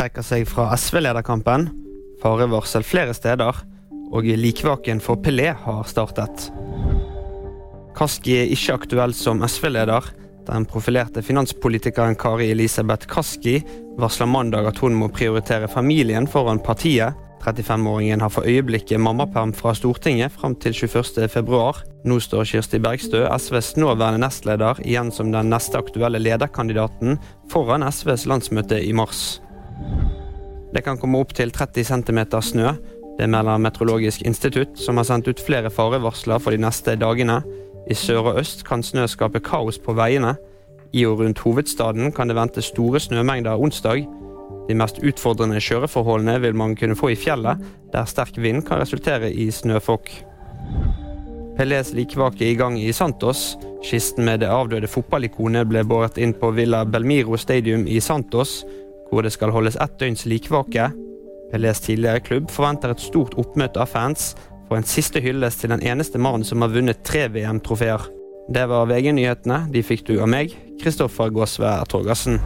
trekker seg fra SV-lederkampen, farevarsel flere steder, og likvaken for Pelé har startet. Kaski er ikke aktuell som SV-leder. Den profilerte finanspolitikeren Kari Elisabeth Kaski varsler mandag at hun må prioritere familien foran partiet. 35-åringen har for øyeblikket mammaperm fra Stortinget fram til 21.2. Nå står Kirsti Bergstø, SVs nåværende nestleder, igjen som den neste aktuelle lederkandidaten foran SVs landsmøte i mars. Det kan komme opp til 30 cm snø. Det melder Meteorologisk institutt, som har sendt ut flere farevarsler for de neste dagene. I sør og øst kan snø skape kaos på veiene. I og rundt hovedstaden kan det ventes store snømengder onsdag. De mest utfordrende kjøreforholdene vil man kunne få i fjellet, der sterk vind kan resultere i snøfokk. Pelés likvake i gang i Santos. Kisten med det avdøde fotballikonet ble båret inn på Villa Belmiro Stadium i Santos, hvor det skal holdes ett døgns likvake. Pelés tidligere klubb forventer et stort oppmøte av fans for en siste hyllest til den eneste mannen som har vunnet tre VM-trofeer. Det var VG-nyhetene. De fikk du av meg, Kristoffer Gåsvær Torgersen.